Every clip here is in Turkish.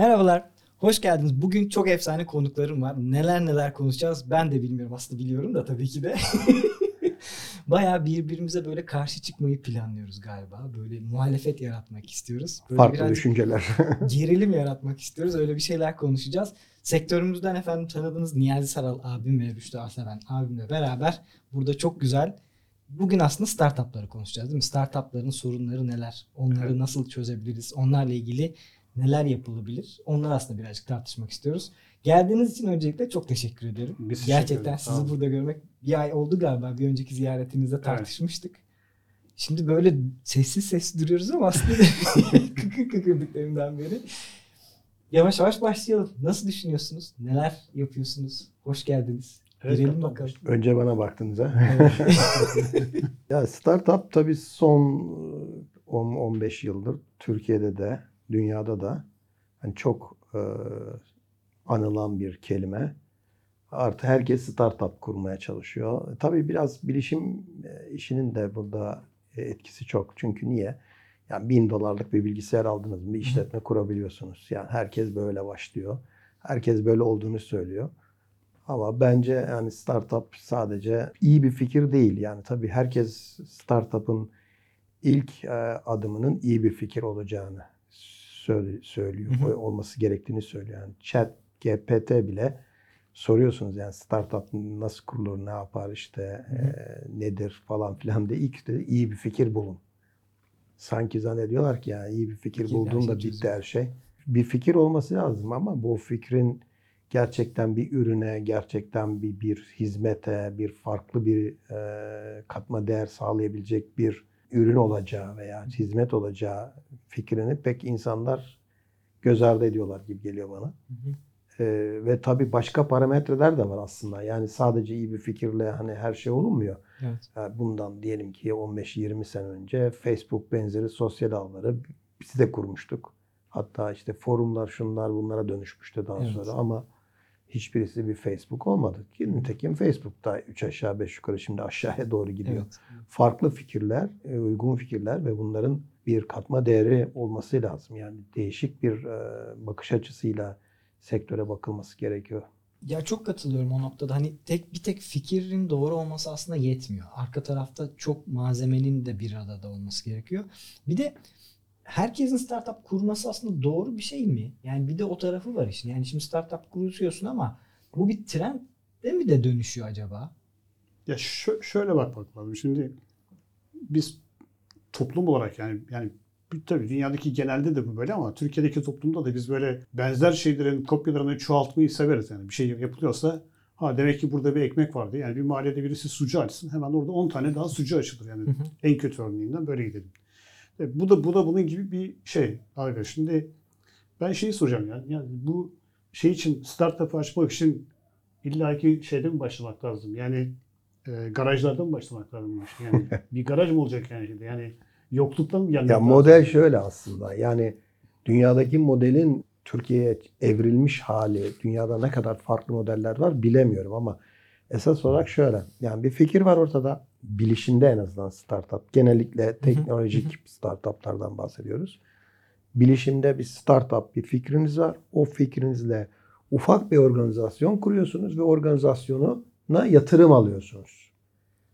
Merhabalar. Hoş geldiniz. Bugün çok efsane konuklarım var. Neler neler konuşacağız ben de bilmiyorum. Aslında biliyorum da tabii ki de. Bayağı birbirimize böyle karşı çıkmayı planlıyoruz galiba. Böyle muhalefet yaratmak istiyoruz. Böyle Farklı düşünceler. gerilim yaratmak istiyoruz. Öyle bir şeyler konuşacağız. Sektörümüzden efendim tanıdığınız Niyazi Saral abim ve Rüştü Arseven abimle beraber burada çok güzel Bugün aslında startupları konuşacağız değil mi? Startupların sorunları neler? Onları Evet. nasıl çözebiliriz? Onlarla ilgili neler yapılabilir? Onları aslında birazcık tartışmak istiyoruz. Geldiğiniz için öncelikle çok teşekkür ederim. Biz teşekkür Gerçekten sizi burada görmek bir ay oldu galiba. Bir önceki ziyaretinizde tartışmıştık. Şimdi böyle sessiz sessiz duruyoruz ama aslında kıkır kıkırdıklarından beri. Yavaş yavaş başlayalım. Nasıl düşünüyorsunuz? Neler yapıyorsunuz? Hoş geldiniz. Evet, Girelim bakalım. Önce bana baktınız ha. Evet. ya startup tabii son e, 10-15 yıldır Türkiye'de de dünyada da hani çok e, anılan bir kelime. Artı herkes startup kurmaya çalışıyor. Tabii biraz bilişim e, işinin de burada e, etkisi çok. Çünkü niye? Yani bin dolarlık bir bilgisayar aldınız mı işletme kurabiliyorsunuz. Yani herkes böyle başlıyor. Herkes böyle olduğunu söylüyor. Ama bence yani startup sadece iyi bir fikir değil. Yani tabii herkes startup'ın ilk e, adımının iyi bir fikir olacağını söylüyor. Hı hı. Olması gerektiğini söylüyor. Yani chat GPT bile soruyorsunuz yani startup nasıl kurulur, ne yapar işte Hı hı. e, nedir falan filan diye ilk de iyi bir fikir bulun. Sanki zannediyorlar ki yani iyi bir fikir Fikirle her bulduğunda şey bitti her şey. Bir fikir olması lazım ama bu fikrin gerçekten bir ürüne, gerçekten bir bir hizmete, bir farklı bir e, katma değer sağlayabilecek bir ürün olacağı veya hizmet olacağı fikrini pek insanlar göz ardı ediyorlar gibi geliyor bana. Hı hı. E, ve tabii başka parametreler de var aslında. Yani sadece iyi bir fikirle hani her şey olunmuyor. Evet. Yani bundan diyelim ki 15-20 sene önce Facebook benzeri sosyal ağları biz de kurmuştuk. Hatta işte forumlar şunlar bunlara dönüşmüştü daha Evet. sonra ama hiçbirisi bir Facebook olmadı. Ki Nitekim Facebook'ta 3 aşağı 5 yukarı şimdi aşağıya doğru gidiyor. Evet. Farklı fikirler, e, uygun fikirler ve bunların bir katma değeri olması lazım. Yani değişik bir e, bakış açısıyla sektöre bakılması gerekiyor. Ya çok katılıyorum o noktada. Hani tek bir tek fikrin doğru olması aslında yetmiyor. Arka tarafta çok malzemenin de bir arada olması gerekiyor. Bir de herkesin startup kurması aslında doğru bir şey mi? Yani bir de o tarafı var işin. Yani şimdi startup kuruyorsun ama bu bir trend de mi de dönüşüyor acaba? Ya şö- şöyle bakmak lazım. Şimdi biz toplum olarak yani yani tabii dünyadaki genelde de bu böyle ama Türkiye'deki toplumda da biz böyle benzer şeylerin kopyalarını çoğaltmayı severiz. Yani bir şey yapılıyorsa ha demek ki burada bir ekmek vardı. Yani bir mahallede birisi sucu açsın hemen orada 10 tane daha sucu açılır. Yani en kötü örneğinden böyle gidelim. E, bu da bu da bunun gibi bir şey. Abi şimdi ben şeyi soracağım yani, yani bu şey için startup açmak için illaki şeyden mi başlamak lazım? Yani e, garajlardan mı başlamak lazım? Yani bir garaj mı olacak yani şimdi? Yani yokluktan mı gelmek Ya lazım? model şöyle aslında. Yani dünyadaki modelin Türkiye'ye evrilmiş hali, dünyada ne kadar farklı modeller var bilemiyorum ama esas olarak şöyle. Yani bir fikir var ortada. Bilişinde en azından startup. Genellikle teknolojik startuplardan bahsediyoruz. Bilişimde bir startup, bir fikriniz var. O fikrinizle ufak bir organizasyon kuruyorsunuz ve organizasyonuna yatırım alıyorsunuz.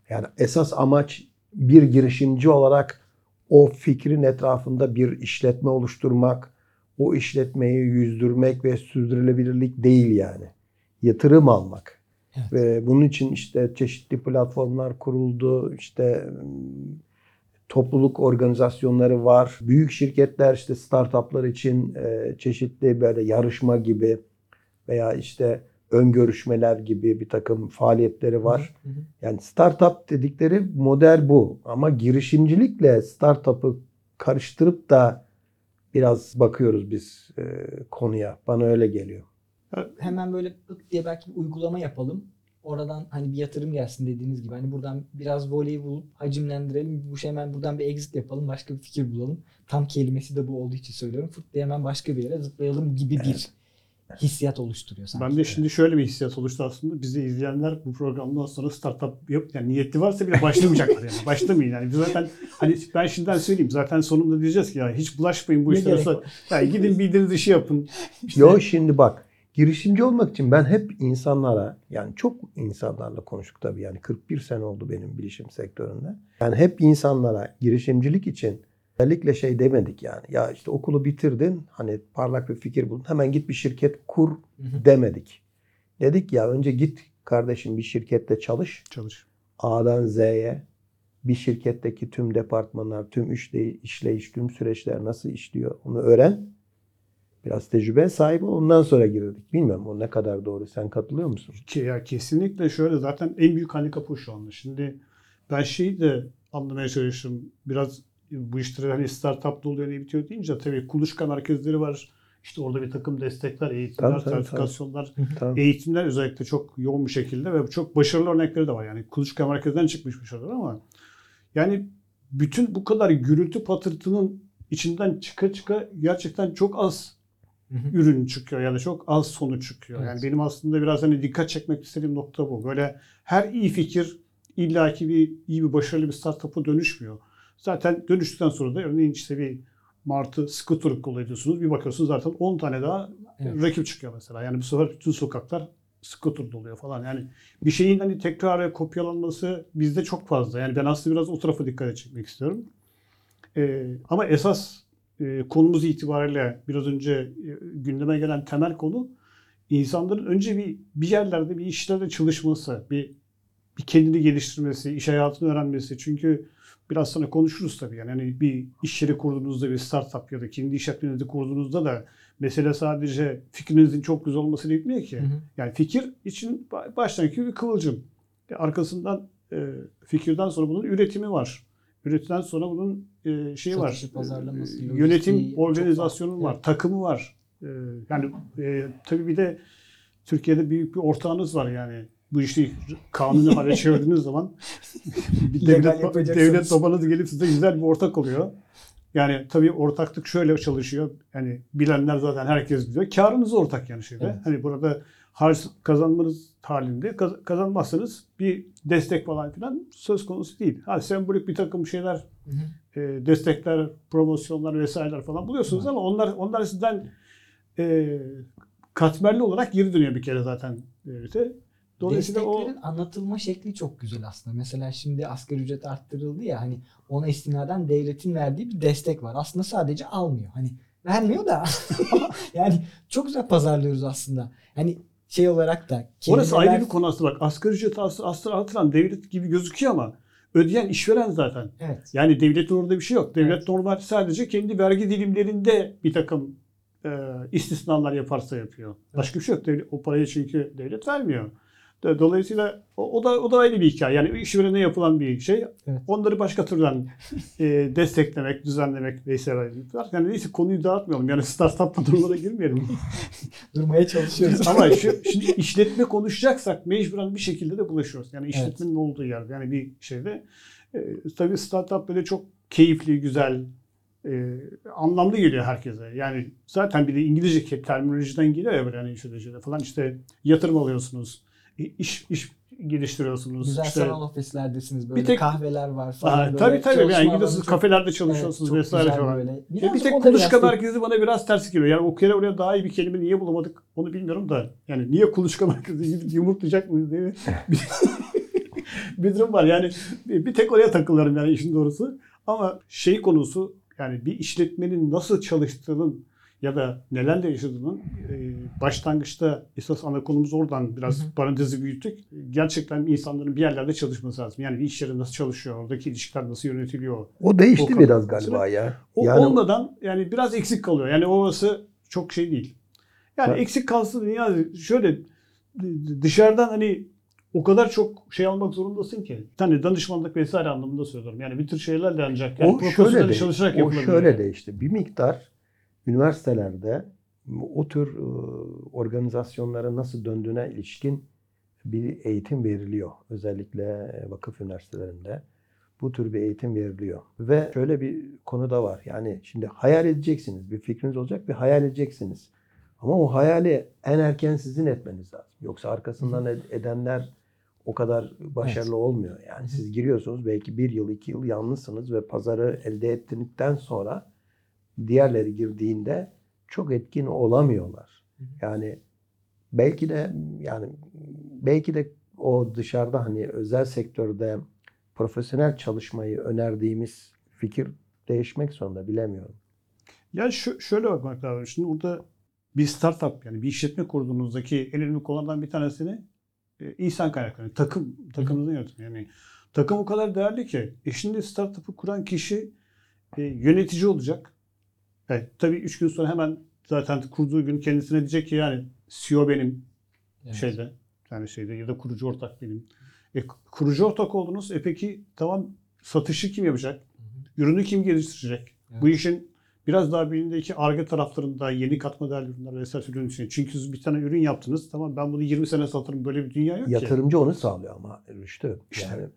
Yani esas amaç bir girişimci olarak o fikrin etrafında bir işletme oluşturmak, o işletmeyi yüzdürmek ve sürdürülebilirlik değil yani. Yatırım almak. Evet. Ve bunun için işte çeşitli platformlar kuruldu. İşte ım, topluluk organizasyonları var. Büyük şirketler işte startuplar için e, çeşitli böyle yarışma gibi veya işte ön görüşmeler gibi bir takım faaliyetleri var. Hı hı. Yani startup dedikleri model bu. Ama girişimcilikle startup'ı karıştırıp da biraz bakıyoruz biz e, konuya. Bana öyle geliyor. Hemen böyle ık diye belki bir uygulama yapalım. Oradan hani bir yatırım gelsin dediğiniz gibi. Hani buradan biraz voley bulup hacimlendirelim. Bu şey hemen buradan bir exit yapalım. Başka bir fikir bulalım. Tam kelimesi de bu olduğu için söylüyorum. Fırt diye hemen başka bir yere zıplayalım gibi bir hissiyat oluşturuyor sanki. Ben de şimdi şöyle bir hissiyat oluştu aslında. Bizi izleyenler bu programdan sonra startup yap yani niyetli varsa bile başlamayacaklar yani. Başlamayın yani. Biz zaten hani ben şimdiden söyleyeyim zaten sonunda diyeceğiz ki ya hiç bulaşmayın bu işlere. Yani gidin bildiğiniz işi yapın. İşte Yo şimdi bak girişimci olmak için ben hep insanlara yani çok insanlarla konuştuk tabii yani 41 sene oldu benim bilişim sektöründe. Yani hep insanlara girişimcilik için özellikle şey demedik yani ya işte okulu bitirdin hani parlak bir fikir buldun hemen git bir şirket kur demedik. Dedik ya önce git kardeşim bir şirkette çalış çalış. A'dan Z'ye bir şirketteki tüm departmanlar, tüm işleyiş, tüm süreçler nasıl işliyor onu öğren. Biraz tecrübe sahibi ondan sonra girdik. Bilmiyorum o ne kadar doğru. Sen katılıyor musun? Ki ya kesinlikle şöyle zaten en büyük handikap o şu anda. Şimdi ben şeyi de anlamaya çalıştım. Biraz bu işleri hani startup da oluyor ne bitiyor deyince tabii kuluçka merkezleri var. İşte orada bir takım destekler, eğitimler, tabii, sertifikasyonlar, Tamam. eğitimler özellikle çok yoğun bir şekilde ve çok başarılı örnekleri de var. Yani kuluçka merkezden çıkmış bir şeyler ama yani bütün bu kadar gürültü patırtının içinden çıka çıka gerçekten çok az ürün çıkıyor ya da çok az sonuç çıkıyor. Evet. Yani benim aslında biraz hani dikkat çekmek istediğim nokta bu. Böyle her iyi fikir illaki bir iyi bir başarılı bir startup'a dönüşmüyor. Zaten dönüştükten sonra da örneğin işte bir Martı scooter kullanıyorsunuz. Bir bakıyorsunuz zaten 10 tane daha Evet. rakip çıkıyor mesela. Yani bu sefer bütün sokaklar scooter doluyor falan. Yani bir şeyin hani tekrar kopyalanması bizde çok fazla. Yani ben aslında biraz o tarafa dikkat çekmek istiyorum. Ee, ama esas e, konumuz itibariyle biraz önce e, gündeme gelen temel konu insanların önce bir bir yerlerde bir işlerde çalışması, bir bir kendini geliştirmesi, iş hayatını öğrenmesi. Çünkü biraz sonra konuşuruz tabii. Yani hani bir iş yeri kurduğunuzda bir startup ya da kendi işletmenizi kurduğunuzda da mesele sadece fikrinizin çok güzel olması bitmiyor ki. Hı hı. Yani fikir için ba- baştaki bir kıvılcım. E, Arkasından e, fikirden sonra bunun üretimi var. Üretimden sonra bunun e, şeyi var. Satışı, pazarlaması, E, Yönetim organizasyonu var, Evet. takımı var. E, yani e, tabii bir de Türkiye'de büyük bir ortağınız var yani. Bu işi kanuni hale çevirdiğiniz zaman bir devlet, devlet babanız gelip size güzel bir ortak oluyor. Yani tabii ortaklık şöyle çalışıyor. Yani bilenler zaten herkes biliyor. Karınız ortak yani şeyde. Evet. Hani burada harç kazanmanız halinde kaz- kazanmazsanız bir destek falan filan söz konusu değil. Ha sembolik bir takım şeyler Hı hı. e, destekler, promosyonlar vesaireler falan buluyorsunuz Var. ama onlar onlar sizden e, katmerli olarak geri dönüyor bir kere zaten devlete. Dolayısıyla o Desteklerin anlatılma şekli çok güzel aslında. Mesela şimdi asgari ücret arttırıldı ya hani ona istinaden devletin verdiği bir destek var. Aslında sadece almıyor. Hani vermiyor da yani çok güzel pazarlıyoruz aslında. Hani şey olarak da orası ayrı bir konu aslında bak. Asgari ücreti as- aslında artıran devlet gibi gözüküyor ama ödeyen işveren zaten. Evet. Yani devletin orada bir şey yok. Devlet Evet. normal sadece kendi vergi dilimlerinde bir takım e, istisnalar yaparsa yapıyor. Başka bir şey yok. Devlet, o parayı çünkü devlet vermiyor. Do- Dolayısıyla o, o da o da ayrı bir hikaye. Yani işverene yapılan bir şey. Evet. Onları başka türden e, desteklemek, düzenlemek vesaire. Yani neyse konuyu dağıtmayalım. Yani startup patronlara girmeyelim. Durmaya çalışıyoruz. Ama şu, şimdi işletme konuşacaksak mecburen bir şekilde de bulaşıyoruz. Yani işletmenin olduğu yerde yani bir şeyde. E, tabii startup böyle çok keyifli, güzel, e, anlamlı geliyor herkese. Yani zaten bir de İngilizce terminolojiden geliyor ya böyle hani şöyle şöyle falan işte yatırım alıyorsunuz, iş iş geliştiriyorsunuz. Güzel işte, sanal ofislerde böyle Bir tek- kahveler var falan. Aa, böyle tabii tabii çalışma yani gidiyorsunuz çok- kafelerde Evet, çalışıyorsunuz çok vesaire falan. böyle. Ya bir Birazcık tek kuluçka biraz merkezi bana biraz ters geliyor. Yani o kere oraya daha iyi bir kelime niye bulamadık onu bilmiyorum da. Yani niye kuluçka merkezi gidip yumurtlayacak mıyız diye bir, bir durum var. Yani bir bir tek oraya takılıyorum yani işin doğrusu. Ama şey konusu yani bir işletmenin nasıl çalıştığının ya da nelerle yaşadığının e, başlangıçta esas ana konumuz oradan biraz Hı hı. parantezi büyüttük. Gerçekten insanların bir yerlerde çalışması lazım. Yani bir iş yeri nasıl çalışıyor, oradaki ilişkiler nasıl yönetiliyor, O değişti O biraz galiba ya. o Yani olmadan yani biraz eksik kalıyor. Yani orası çok şey değil. Yani Ben- eksik kalsın yani şöyle dışarıdan hani o kadar çok şey almak zorundasın ki. Hani danışmanlık vesaire anlamında söylüyorum. Yani bir tür şeylerle ancak yani o şöyle, profesyonel de, çalışarak o yapılabilir. şöyle değişti. Bir miktar üniversitelerde o tür e, organizasyonlara nasıl döndüğüne ilişkin bir eğitim veriliyor. Özellikle e, vakıf üniversitelerinde bu tür bir eğitim veriliyor. Ve şöyle bir konu da var. Yani şimdi hayal edeceksiniz. Bir fikriniz olacak ve hayal edeceksiniz. Ama o hayali en erken sizin etmeniz lazım. Yoksa arkasından ed- edenler o kadar başarılı olmuyor. Yani siz giriyorsunuz belki bir yıl iki yıl yalnızsınız ve pazarı elde ettirdikten sonra diğerleri girdiğinde çok etkin olamıyorlar. Yani belki de yani belki de o dışarıda hani özel sektörde profesyonel çalışmayı önerdiğimiz fikir değişmek zorunda bilemiyorum. Ya şu, şöyle bakmak lazım. Şimdi burada bir startup yani bir işletme kurduğunuzdaki en önemli konulardan bir tanesini e, insan kaynakları, takım, takımınızın yönetimi. Yani takım o kadar değerli ki. E şimdi startup'ı kuran kişi e, yönetici olacak. Evet, tabii üç gün sonra hemen zaten kurduğu gün kendisine diyecek ki yani CEO benim Evet. şeyde yani şeyde ya da kurucu ortak benim. E, kurucu ortak oldunuz. E peki tamam satışı kim yapacak? Hı hı. Ürünü kim geliştirecek? Evet. Bu işin biraz daha birindeki arge taraflarında yeni katma değerli ürünler vesaire ürün için. Çünkü siz bir tane ürün yaptınız. Tamam ben bunu 20 sene satarım. Böyle bir dünya yok ki. Yatırımcı onu sağlıyor ama Rüştü. İşte. Yani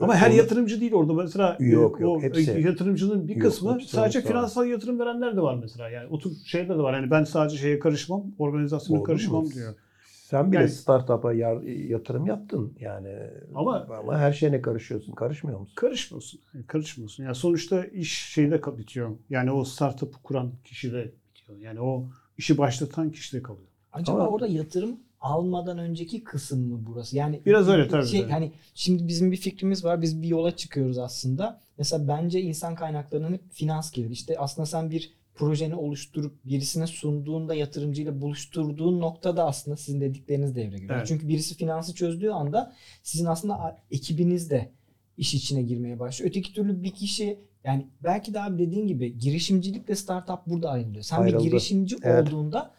Ama her yatırımcı değil orada mesela e, Yok, yok, o hepsi. yatırımcının bir Yok, kısmı hepsi sadece var. finansal yatırım verenler de var mesela. Yani o tür şeyler de var. Yani ben sadece şeye karışmam, organizasyona Oldu karışmam mu? diyor. Sen bile Yani- startup'a yar- yatırım yaptın yani. Ama- ama her şeyine karışıyorsun. Karışmıyor musun? Karışmıyorsun. Yani karışmıyorsun. Yani sonuçta iş şeyde bitiyor. Yani o startup'ı kuran kişide bitiyor. Yani o işi başlatan kişide kalıyor. Acaba Ama- orada yatırım almadan önceki kısım mı burası? Yani Biraz öyle tabii, Şey, tabii. hani şimdi bizim bir fikrimiz var. Biz bir yola çıkıyoruz aslında. Mesela bence insan kaynaklarının hep finans gelir. İşte aslında sen bir projeni oluşturup birisine sunduğunda yatırımcıyla buluşturduğun noktada aslında sizin dedikleriniz devreye giriyor. Evet. Çünkü birisi finansı çözdüğü anda sizin aslında ekibiniz de iş içine girmeye başlıyor. Öteki türlü bir kişi yani belki de abi dediğin gibi girişimcilikle startup burada ayrılıyor. Sen Ayrıldı. bir girişimci Evet. olduğunda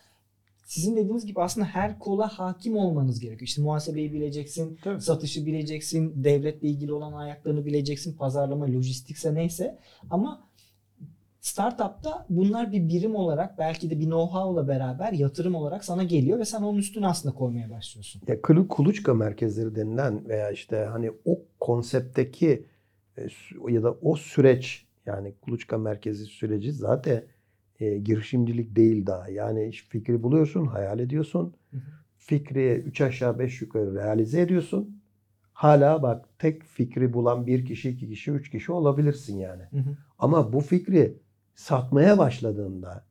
sizin dediğiniz gibi aslında her kola hakim olmanız gerekiyor. İşte muhasebeyi bileceksin, Tabii. satışı bileceksin, devletle ilgili olan ayaklarını bileceksin, pazarlama, lojistikse neyse. Ama startupta bunlar bir birim olarak belki de bir know-how'la beraber yatırım olarak sana geliyor ve sen onun üstüne aslında koymaya başlıyorsun. Ya kulu- kuluçka merkezleri denilen veya işte hani o konseptteki e, ya da o süreç yani kuluçka merkezi süreci zaten e, girişimcilik değil daha. Yani fikri buluyorsun, hayal ediyorsun. Fikri 3 aşağı 5 yukarı realize ediyorsun. Hala bak tek fikri bulan bir kişi, iki kişi, üç kişi olabilirsin yani. Hı hı. Ama bu fikri satmaya başladığında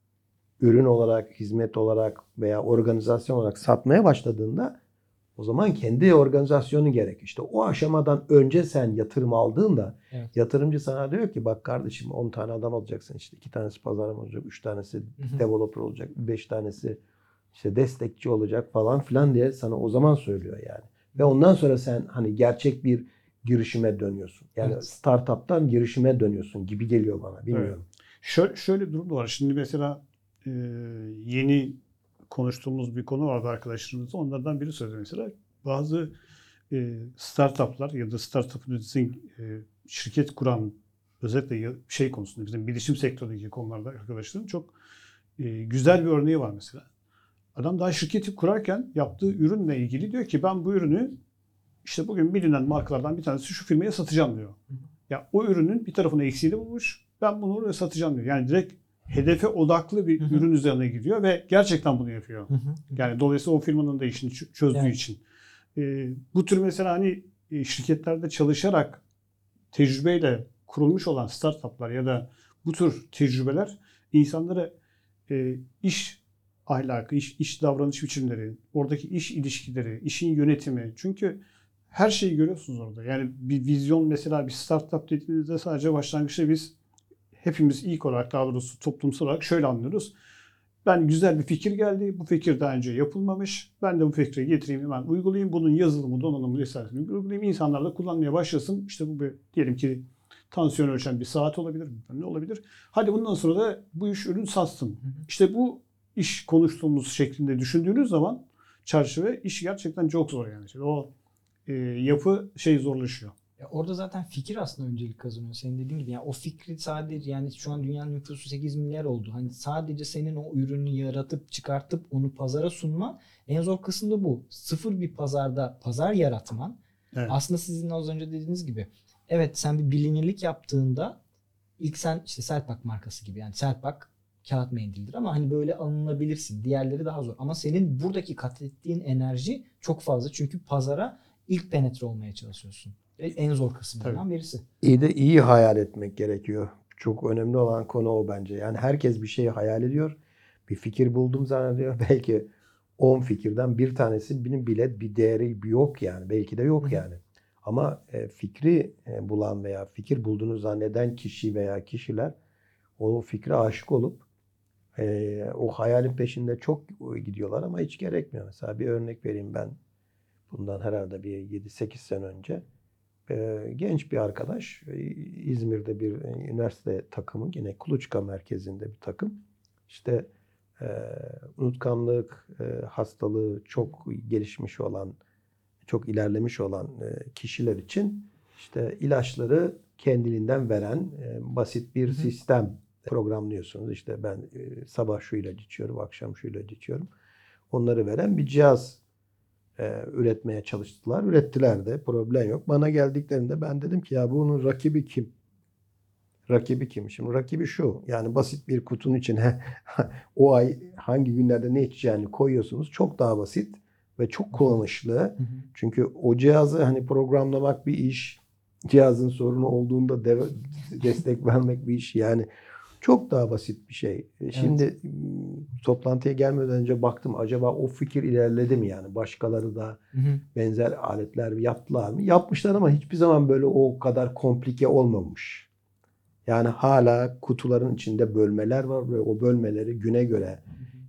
ürün olarak, hizmet olarak veya organizasyon olarak satmaya başladığında o zaman kendi organizasyonu gerek. İşte o aşamadan önce sen yatırım aldığında Evet. yatırımcı sana diyor ki bak kardeşim 10 tane adam alacaksın işte 2 tanesi pazarlama olacak, 3 tanesi developer olacak, 5 tanesi işte destekçi olacak falan filan diye sana o zaman söylüyor yani. Ve ondan sonra sen hani gerçek bir girişime dönüyorsun. Yani Evet. startup'tan girişime dönüyorsun gibi geliyor bana. Bilmiyorum. Şöyle, şöyle bir durum var. Şimdi mesela e, yeni konuştuğumuz bir konu vardı arkadaşlarımızla. Onlardan biri söyledi mesela. Bazı e, startuplar ya da startup üreticinin e, şirket kuran özellikle şey konusunda bizim bilişim sektöründeki konularda arkadaşlarım çok e, güzel bir örneği var mesela. Adam daha şirketi kurarken yaptığı ürünle ilgili diyor ki ben bu ürünü işte bugün bilinen markalardan bir tanesi şu firmaya satacağım diyor. Ya o ürünün bir tarafını eksiğini bulmuş. Ben bunu satacağım diyor. Yani direkt hedefe odaklı bir Hı hı. ürün üzerine gidiyor ve gerçekten bunu yapıyor. Hı hı. Yani dolayısıyla o firmanın da işini çözdüğü Evet. için. Ee, bu tür mesela hani e, şirketlerde çalışarak tecrübeyle kurulmuş olan startuplar ya da bu tür tecrübeler insanlara e, iş ahlakı, iş, iş davranış biçimleri, oradaki iş ilişkileri, işin yönetimi. Çünkü her şeyi görüyorsunuz orada. Yani bir vizyon mesela bir startup dediğinizde sadece başlangıçta biz hepimiz ilk olarak daha doğrusu toplumsal olarak şöyle anlıyoruz. Ben güzel bir fikir geldi. Bu fikir daha önce yapılmamış. Ben de bu fikri getireyim hemen uygulayayım. Bunun yazılımı, donanımı vesairesini uygulayayım. İnsanlar da kullanmaya başlasın. İşte bu bir, diyelim ki tansiyon ölçen bir saat olabilir. Ne olabilir? Hadi bundan sonra da bu iş ürün satsın. İşte bu iş konuştuğumuz şeklinde düşündüğünüz zaman çerçeve iş gerçekten çok zor yani. O e, yapı şey zorlaşıyor. Ya orada zaten fikir aslında öncelik kazanıyor. Senin dediğin gibi yani o fikri sadece yani şu an dünyanın nüfusu 8 milyar oldu. Hani sadece senin o ürünü yaratıp çıkartıp onu pazara sunman en zor kısım da bu. Sıfır bir pazarda pazar yaratman Evet. aslında sizin az önce dediğiniz gibi evet sen bir bilinirlik yaptığında ilk sen işte Selpak markası gibi yani Selpak kağıt mendildir ama hani böyle alınabilirsin. Diğerleri daha zor. Ama senin buradaki kat ettiğin enerji çok fazla. Çünkü pazara ilk penetre olmaya çalışıyorsun. E, En zor kısımlardan birisi. İyi de iyi hayal etmek gerekiyor. Çok önemli olan konu o bence. Yani herkes bir şeyi hayal ediyor. Bir fikir buldum zannediyor. Belki 10 fikirden bir tanesinin bile bir değeri yok yani. Belki de yok yani. Ama e, fikri e, bulan veya fikir bulduğunu zanneden kişi veya kişiler o fikre aşık olup o hayalin peşinde çok gidiyorlar ama hiç gerekmiyor. Mesela bir örnek vereyim ben. Bundan herhalde bir 7-8 sene önce e, genç bir arkadaş e, İzmir'de bir e, üniversite takımı yine Kuluçka merkezinde bir takım. İşte e, unutkanlık e, hastalığı çok gelişmiş olan, çok ilerlemiş olan e, kişiler için işte ilaçları kendiliğinden veren e, basit bir sistem programlıyorsunuz. İşte ben e, sabah şu ilacı içiyorum, akşam şu ilacı içiyorum. Onları veren bir cihaz e, üretmeye çalıştılar. Ürettiler de problem yok. Bana geldiklerinde ben dedim ki ya bunun rakibi kim? Rakibi kim? Şimdi rakibi şu. Yani basit bir kutunun içine o ay hangi günlerde ne içeceğini koyuyorsunuz. Çok daha basit ve çok kullanışlı. Hı hı. Çünkü o cihazı hani programlamak bir iş. Cihazın sorunu olduğunda de- destek vermek bir iş. Yani çok daha basit bir şey. E, Şimdi m, toplantıya gelmeden önce baktım acaba o fikir ilerledi mi yani? Başkaları da Hı hı. benzer aletler yaptılar mı? Yapmışlar ama hiçbir zaman böyle o kadar komplike olmamış. Yani hala kutuların içinde bölmeler var ve o bölmeleri güne göre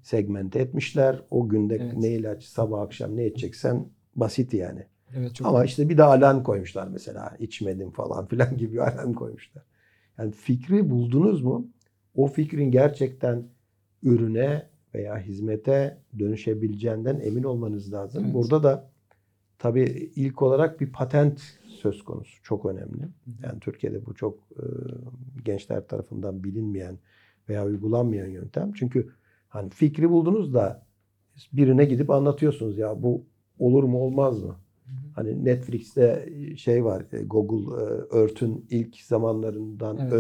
segmente etmişler. O günde Evet. ne ilaç sabah akşam ne içeceksen basit yani. Evet çok Ama işte bir de alarm koymuşlar mesela. içmedim falan filan gibi alarm koymuşlar. Yani fikri buldunuz mu? O fikrin gerçekten ürüne veya hizmete dönüşebileceğinden emin olmanız lazım. Evet. Burada da tabii ilk olarak bir patent söz konusu. Çok önemli. Yani Türkiye'de bu çok e, gençler tarafından bilinmeyen veya uygulanmayan yöntem. Çünkü hani fikri buldunuz da birine gidip anlatıyorsunuz ya bu olur mu olmaz mı? Hani Netflix'te şey var, e, Google e, Earth'ün ilk zamanlarından Evet.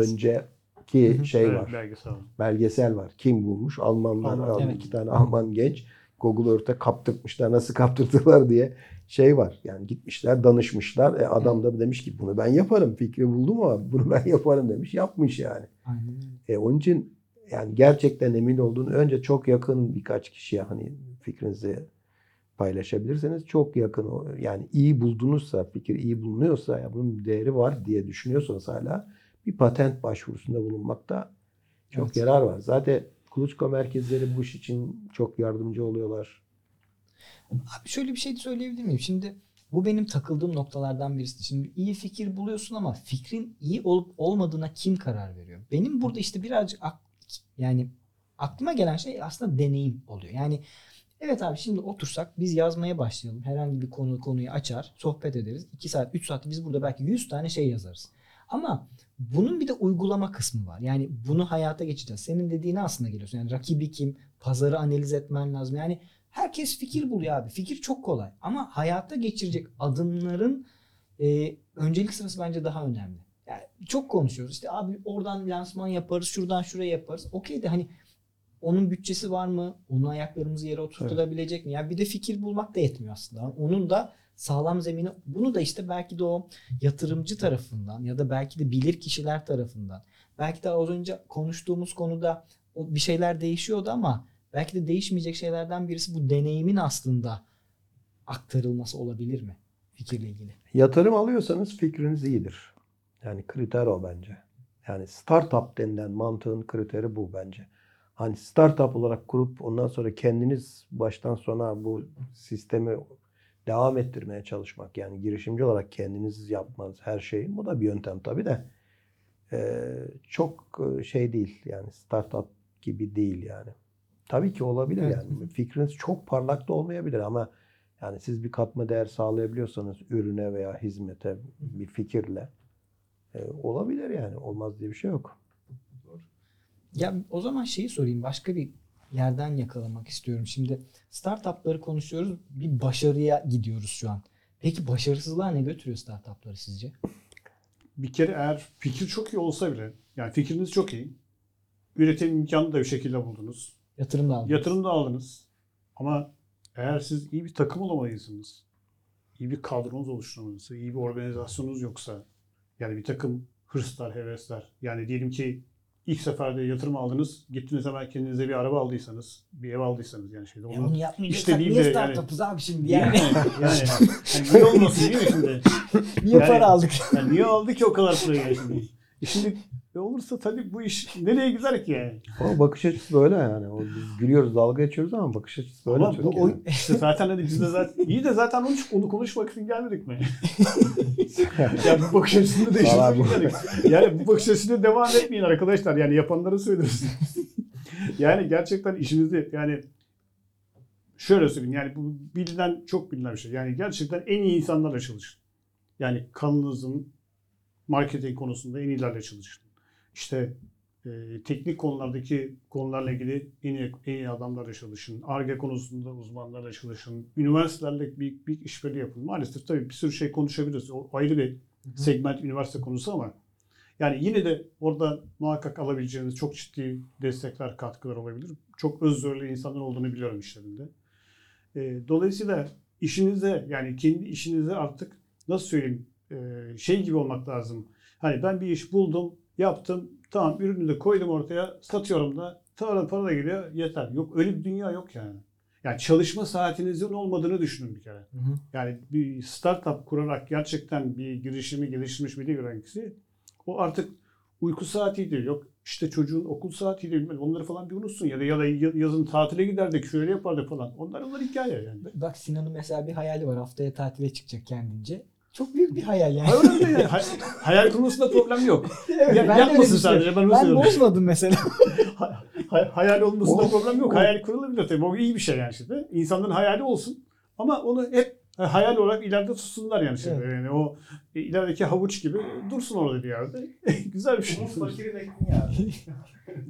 Önceki Hı hı. şey Evet, var. belgesel. belgesel var. Kim bulmuş? Almanlar, Alman, Alman, evet. iki tane Alman genç Google Earth'e kaptırmışlar. Nasıl kaptırdılar diye şey var. Yani gitmişler, danışmışlar. E, adam da demiş ki bunu ben yaparım. Fikri buldum ama bunu ben yaparım demiş. Yapmış yani. Aynen. E, onun için yani gerçekten emin olduğunu önce çok yakın birkaç kişiye hani fikrinizi paylaşabilirseniz çok yakın yani iyi buldunuzsa fikir iyi bulunuyorsa ya bunun değeri var diye düşünüyorsanız hala bir patent başvurusunda bulunmakta çok Evet. yarar var. Zaten kuluçka merkezleri bu iş için çok yardımcı oluyorlar. Abi şöyle bir şey söyleyebilir miyim? Şimdi bu benim takıldığım noktalardan birisi. Şimdi iyi fikir buluyorsun ama fikrin iyi olup olmadığına kim karar veriyor? Benim burada işte birazcık ak- yani aklıma gelen şey aslında deneyim oluyor. Yani evet abi şimdi otursak biz yazmaya başlayalım. Herhangi bir konu konuyu açar, sohbet ederiz. 2 saat, 3 saat biz burada belki 100 tane şey yazarız. Ama bunun bir de uygulama kısmı var. Yani bunu hayata geçeceğiz. Senin dediğine aslında geliyorsun. Yani rakibi kim? Pazarı analiz etmen lazım. Yani herkes fikir buluyor abi. Fikir çok kolay. Ama hayata geçirecek adımların e, öncelik sırası bence daha önemli. Yani çok konuşuyoruz. İşte abi oradan lansman yaparız, şuradan şuraya yaparız. Okey de hani onun bütçesi var mı? Onun ayaklarımızı yere oturtulabilecek mi? Yani bir de fikir bulmak da yetmiyor aslında. Onun da sağlam zemini bunu da işte belki de o yatırımcı tarafından ya da belki de bilir kişiler tarafından belki de az önce konuştuğumuz konuda o bir şeyler değişiyordu ama belki de değişmeyecek şeylerden birisi bu deneyimin aslında aktarılması olabilir mi fikirle ilgili? Yatırım alıyorsanız fikriniz iyidir. Yani kriter o bence. Yani startup denilen mantığın kriteri bu bence. Hani startup olarak kurup ondan sonra kendiniz baştan sona bu sistemi devam ettirmeye çalışmak. Yani girişimci olarak kendiniz yapmanız her şeyi. Bu da bir yöntem tabii de. Ee, çok e, şey değil yani startup gibi değil yani. Tabii ki olabilir Evet. yani. Fikriniz çok parlak da olmayabilir ama yani siz bir katma değer sağlayabiliyorsanız ürüne veya hizmete bir fikirle e, olabilir yani. Olmaz diye bir şey yok. Ya o zaman şeyi sorayım başka bir yerden yakalamak istiyorum. Şimdi startupları konuşuyoruz. Bir başarıya gidiyoruz şu an. Peki başarısızlığa ne götürüyor startupları sizce? Bir kere eğer fikir çok iyi olsa bile, yani fikriniz çok iyi, üretim imkanı da bir şekilde buldunuz, Yatırım da aldınız. yatırım da aldınız. Ama eğer siz iyi bir takım olamayısınız, iyi bir kadronuz oluşturmanızı, iyi bir organizasyonunuz yoksa yani bir takım hırslar, hevesler. Yani diyelim ki ilk seferde yatırım aldınız, gittiniz hemen kendinize bir araba aldıysanız, bir ev aldıysanız yani şeyde Ya onu yapmayacaksak işte niye de startup'ız abi şimdi yani, yani? yani, yani niye olmasın değil mi şimdi? niye yani- para aldık? Yani niye aldı ki o kadar parayı yani şimdi? Şimdi e olursa tabii bu iş nereye gider ki yani? O bakış açısı böyle yani. O biz gülüyoruz, dalga geçiyoruz ama bakış açısı böyle. Ama bu, Türkiye'de. o, işte zaten hani biz de zaten iyi de zaten onu, onu konuşmak için gelmedik mi? yani bu bakış açısını değiştirmek geldik. Yani bu bakış açısıyla devam etmeyin arkadaşlar. Yani yapanları söylüyoruz. yani gerçekten işinizi yani şöyle söyleyeyim yani bu bilinen çok bilinen bir şey. Yani gerçekten en iyi insanlarla çalışın. Yani kanınızın marketing konusunda en iyilerle çalışın. İşte e, teknik konulardaki konularla ilgili en iyi, en iyi adamlarla çalışın. ARGE konusunda uzmanlarla çalışın. Üniversitelerle büyük, büyük işbirliği yapın. Maalesef tabii bir sürü şey konuşabiliriz. O ayrı bir segment üniversite konusu ama yani yine de orada muhakkak alabileceğiniz çok ciddi destekler, katkılar olabilir. Çok özverili insanlar olduğunu biliyorum işlerinde. E, dolayısıyla işinize yani kendi işinize artık nasıl söyleyeyim şey gibi olmak lazım. Hani ben bir iş buldum, yaptım, tamam ürünü de koydum ortaya, satıyorum da, tamam para da geliyor, yeter. Yok öyle bir dünya yok yani. Yani çalışma saatinizin olmadığını düşünün bir kere. Hı hı. Yani bir startup kurarak gerçekten bir girişimi geliştirmiş biri gören kişi o artık uyku saatiydi yok işte çocuğun okul saatiydi bilmem onları falan bir unutsun ya da ya da yazın tatile giderdik şöyle yapardık falan. Onlar onlar hikaye yani. Bak Sinan'ın mesela bir hayali var. Haftaya tatile çıkacak kendince. Çok büyük bir hayal yani. Hayır öyle. Hay- hayal kurmasında problem yok. Evet, Ya- ben yapmasın sadece, ben Ben söylüyorum. bozmadım mesela. Hay- hay- hayal olmasında O- problem yok. o- Hayal kurulabilir tabii. O iyi bir şey yani şimdi. İnsanların hayali olsun. Ama onu hep hayal olarak ileride tutsunlar yani şimdi. Evet. Yani o e, ilerideki havuç gibi dursun orada bir yerde. Güzel bir şey.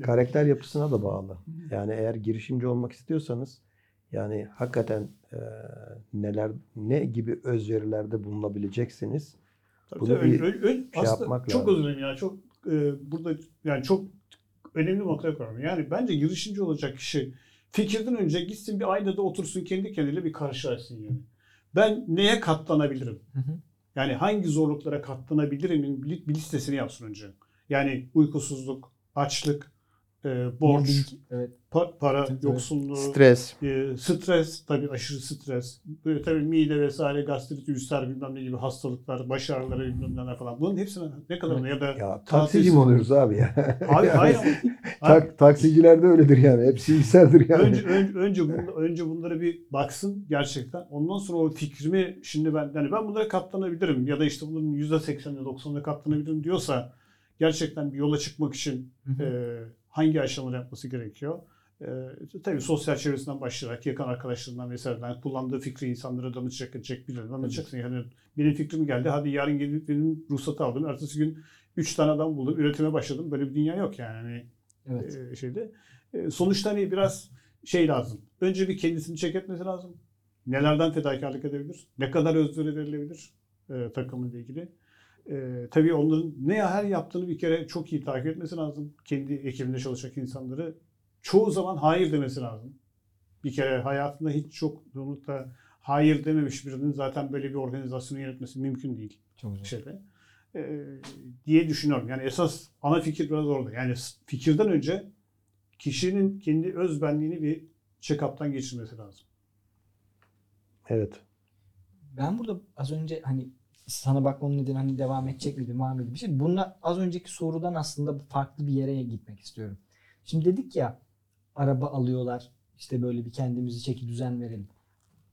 Karakter yapısına da bağlı. Yani eğer girişimci olmak istiyorsanız yani hakikaten e, neler ne gibi özverilerde bulunabileceksiniz. Tabii Bunu tabii. bir Ön- ön- şey aslında yapmak çok lazım. özür dilerim ya. Çok e, burada yani çok önemli bir noktaya koyuyorum. Yani bence girişimci olacak kişi fikirden önce gitsin bir aynada otursun kendi kendiyle bir karşılaşsın yani. Ben neye katlanabilirim? Hı hı. Yani hangi zorluklara katlanabilirimin bir bir listesini yapsın önce. Yani uykusuzluk, açlık, e, borç, Evet. pa- para, Evet. yoksunluğu, Stres. e, stres, tabii aşırı stres, böyle tabii mide vesaire, gastrit, ülser bilmem ne gibi hastalıklar, baş ağrıları bilmem ne falan. Bunun hepsine ne kadar ya da Ya taksici mi oluyoruz abi ya? Abi hayır Tak, taksiciler de öyledir yani. Hepsi bilgisayardır yani. önce önce önce, bun- önce bunlara bir baksın gerçekten. Ondan sonra o fikrimi şimdi ben yani ben bunlara katlanabilirim ya da işte bunların %80'ine 90'ına katlanabilirim diyorsa gerçekten bir yola çıkmak için Hı hı. e, hangi aşamaları yapması gerekiyor? E, tabii sosyal çevresinden başlayarak yakın arkadaşlarından vesaireden kullandığı fikri insanlara danışacak, edecek birilerine danışacaksın. Yani benim fikrim geldi. Hadi yarın gelip benim ruhsatı aldım. Ertesi gün 3 tane adam buldum. Üretime başladım. Böyle bir dünya yok yani. Hani Evet. e, şeyde. E, sonuçta hani biraz şey lazım. Önce bir kendisini check etmesi lazım. Nelerden fedakarlık edebilir? Ne kadar özveri verilebilir e, takımıyla ilgili? E, tabii onların ne her yaptığını bir kere çok iyi takip etmesi lazım. Kendi ekibinde çalışacak insanları çoğu zaman hayır demesi lazım. Bir kere hayatında hiç çok da hayır dememiş birinin zaten böyle bir organizasyonu yönetmesi mümkün değil Çok güzel. şeyde e, diye düşünüyorum. Yani esas ana fikir biraz orada. Yani fikirden önce kişinin kendi öz benliğini bir check-up'tan geçirmesi lazım. Evet. Ben burada az önce hani sana bakmamın nedeni hani devam edecek miydi, devam edecek bir şey. Bununla az önceki sorudan aslında farklı bir yere gitmek istiyorum. Şimdi dedik ya araba alıyorlar işte böyle bir kendimizi çeki düzen verelim.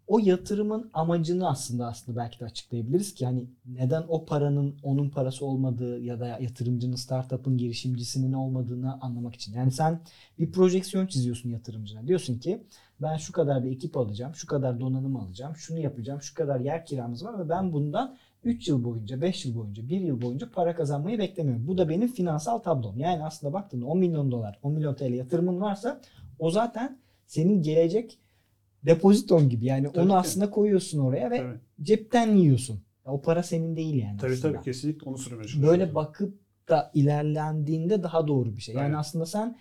O yatırımın amacını aslında aslında belki de açıklayabiliriz ki hani neden o paranın onun parası olmadığı ya da yatırımcının startup'ın girişimcisinin olmadığını anlamak için. Yani sen bir projeksiyon çiziyorsun yatırımcına. Diyorsun ki ben şu kadar bir ekip alacağım, şu kadar donanım alacağım, şunu yapacağım, şu kadar yer kiramız var ve ben bundan 3 yıl boyunca, 5 yıl boyunca, 1 yıl boyunca para kazanmayı beklemiyorum. Bu da benim finansal tablom. Yani aslında baktığında 10 milyon dolar, 10 milyon TL yatırımın varsa o zaten senin gelecek depoziton gibi. Yani Tabii onu ki. aslında koyuyorsun oraya ve Tabii, cepten yiyorsun. O para senin değil yani tabii, aslında. tabii kesinlikle onu söylemeye çalışıyorum. Böyle bakıp da ilerlendiğinde daha doğru bir şey. Yani Aynen. aslında sen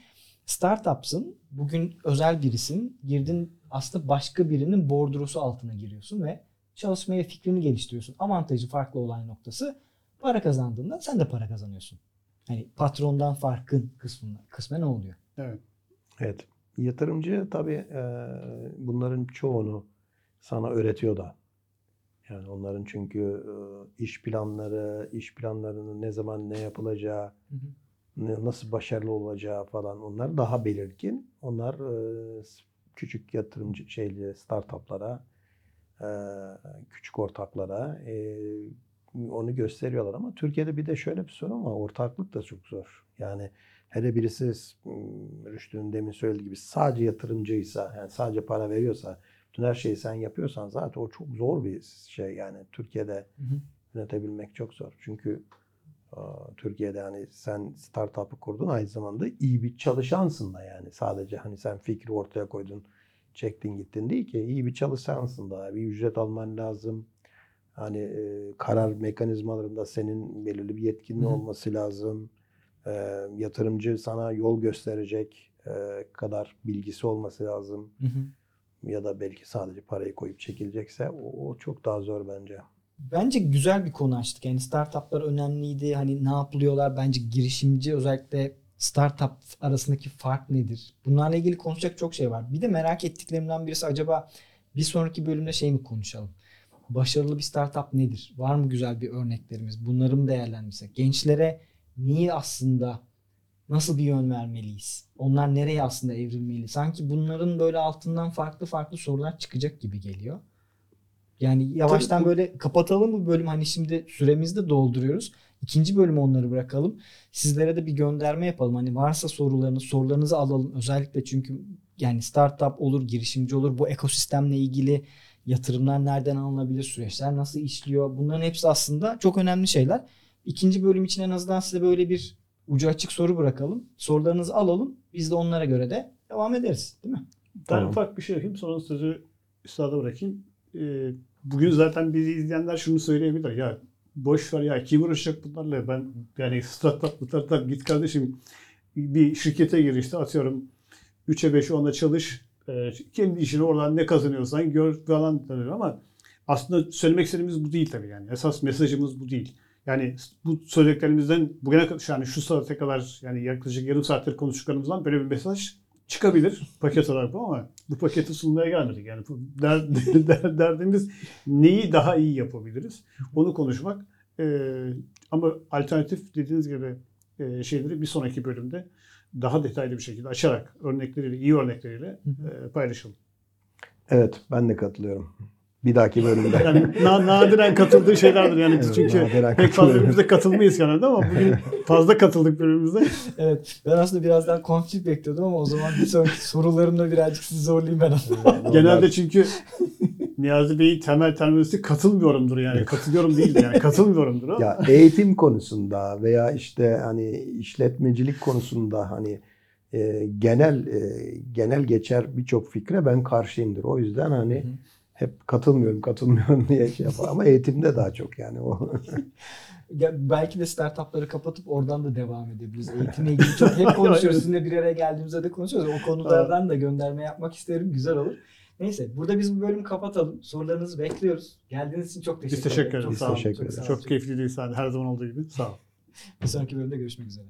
startupsın. Bugün özel birisin. Girdin aslında başka birinin bordrosu altına giriyorsun ve çalışmaya fikrini geliştiriyorsun. Avantajı farklı olan noktası para kazandığında sen de para kazanıyorsun. Hani patrondan farkın kısmında kısmen ne oluyor? Evet. Evet. Yatırımcı tabii e, bunların çoğunu sana öğretiyor da. Yani onların çünkü e, iş planları, iş planlarının ne zaman ne yapılacağı, Hı hı. ne- nasıl başarılı olacağı falan onlar daha belirgin. Onlar e, küçük yatırımcı şeyli startuplara, küçük ortaklara e, onu gösteriyorlar ama Türkiye'de bir de şöyle bir sorun var. Ortaklık da çok zor. Yani hele birisi m, Rüştü'nün demin söylediği gibi sadece yatırımcıysa, yani sadece para veriyorsa, bütün her şeyi sen yapıyorsan zaten o çok zor bir şey yani Türkiye'de Hı hı. yönetebilmek çok zor. Çünkü e, Türkiye'de hani sen startup'ı kurdun aynı zamanda iyi bir çalışansın da yani. Sadece hani sen fikri ortaya koydun, çektin gittin değil ki. iyi bir çalışansın da. Bir ücret alman lazım. Hani e, karar mekanizmalarında senin belirli bir hı. olması lazım. E, yatırımcı sana yol gösterecek e, kadar bilgisi olması lazım. Hı hı. Ya da belki sadece parayı koyup çekilecekse o, o çok daha zor bence. Bence güzel bir konu açtık. Yani startuplar önemliydi. Hani ne yapılıyorlar? Bence girişimci özellikle startup arasındaki fark nedir? Bunlarla ilgili konuşacak çok şey var. Bir de merak ettiklerimden birisi acaba bir sonraki bölümde şey mi konuşalım? Başarılı bir startup nedir? Var mı güzel bir örneklerimiz? Bunları mı değerlendirsek? Gençlere niye aslında nasıl bir yön vermeliyiz? Onlar nereye aslında evrilmeli? Sanki bunların böyle altından farklı farklı sorular çıkacak gibi geliyor. Yani yavaştan Tabii bu- böyle kapatalım bu bölüm. Hani şimdi süremizi de dolduruyoruz. İkinci bölümü onları bırakalım. Sizlere de bir gönderme yapalım. Hani varsa sorularınız, sorularınızı alalım. Özellikle çünkü yani startup olur, girişimci olur. Bu ekosistemle ilgili yatırımlar nereden alınabilir, süreçler nasıl işliyor? Bunların hepsi aslında çok önemli şeyler. İkinci bölüm için en azından size böyle bir ucu açık soru bırakalım. Sorularınızı alalım. Biz de onlara göre de devam ederiz. Değil mi? Ben Tamam. ufak bir şey yapayım sonra sözü üstada bırakayım. Ee, bugün zaten bizi izleyenler şunu söyleyebilir. Ya boş ver ya kim uğraşacak bunlarla? Ben yani startup startup git kardeşim. Bir şirkete gir işte atıyorum 3'e 5'e 10'a çalış. Ee, kendi işini oradan ne kazanıyorsan gör falan denir ama aslında söylemek istediğimiz bu değil tabii yani. Esas mesajımız bu değil. Yani bu söylediklerimizden bugüne kadar yani şu saate kadar yani yaklaşık yarım saattir konuştuklarımızdan böyle bir mesaj çıkabilir paket olarak bu ama bu paketi sunmaya gelmedik. Yani der, der- derdimiz neyi daha iyi yapabiliriz onu konuşmak. Ee, ama alternatif dediğiniz gibi e, şeyleri bir sonraki bölümde daha detaylı bir şekilde açarak örnekleriyle, iyi örnekleriyle e, paylaşalım. Evet ben de katılıyorum. Bir dahaki bölümde. Yani na- nadiren katıldığı şeylerdir yani Evet, çünkü pek fazla birbirimize katılmayız genelde ama bugün fazla katıldık birbirimize. Evet. Ben aslında birazdan konflik bekliyordum ama o zaman bir sonraki sorularımla birazcık sizi zorlayayım ben. Genelde çünkü Niyazi Bey'in temel terminolojisi katılmıyorumdur yani. Katılıyorum değil de yani katılmıyorumdur ama. Ya eğitim konusunda veya işte hani işletmecilik konusunda hani e, genel e, genel geçer birçok fikre ben karşıyımdır. O yüzden hani Hı hı. Hep katılmıyorum katılmıyorum diye şey yapar ama eğitimde daha çok yani o. Ya belki de startupları kapatıp oradan da devam edebiliriz. Eğitimle ilgili çok hep konuşuyoruz. Sizinle bir araya geldiğimizde de konuşuyoruz. O konulardan da gönderme yapmak isterim. Güzel olur. Neyse burada biz bu bölümü kapatalım. Sorularınızı bekliyoruz. Geldiğiniz için çok teşekkür Biz teşekkür ederim. ederiz. Çok Sağ olun. olun. teşekkür Çok ederiz. sağ olun. Çok keyifli değil sadece her zaman olduğu gibi. Sağ ol. Bir sonraki bölümde görüşmek üzere.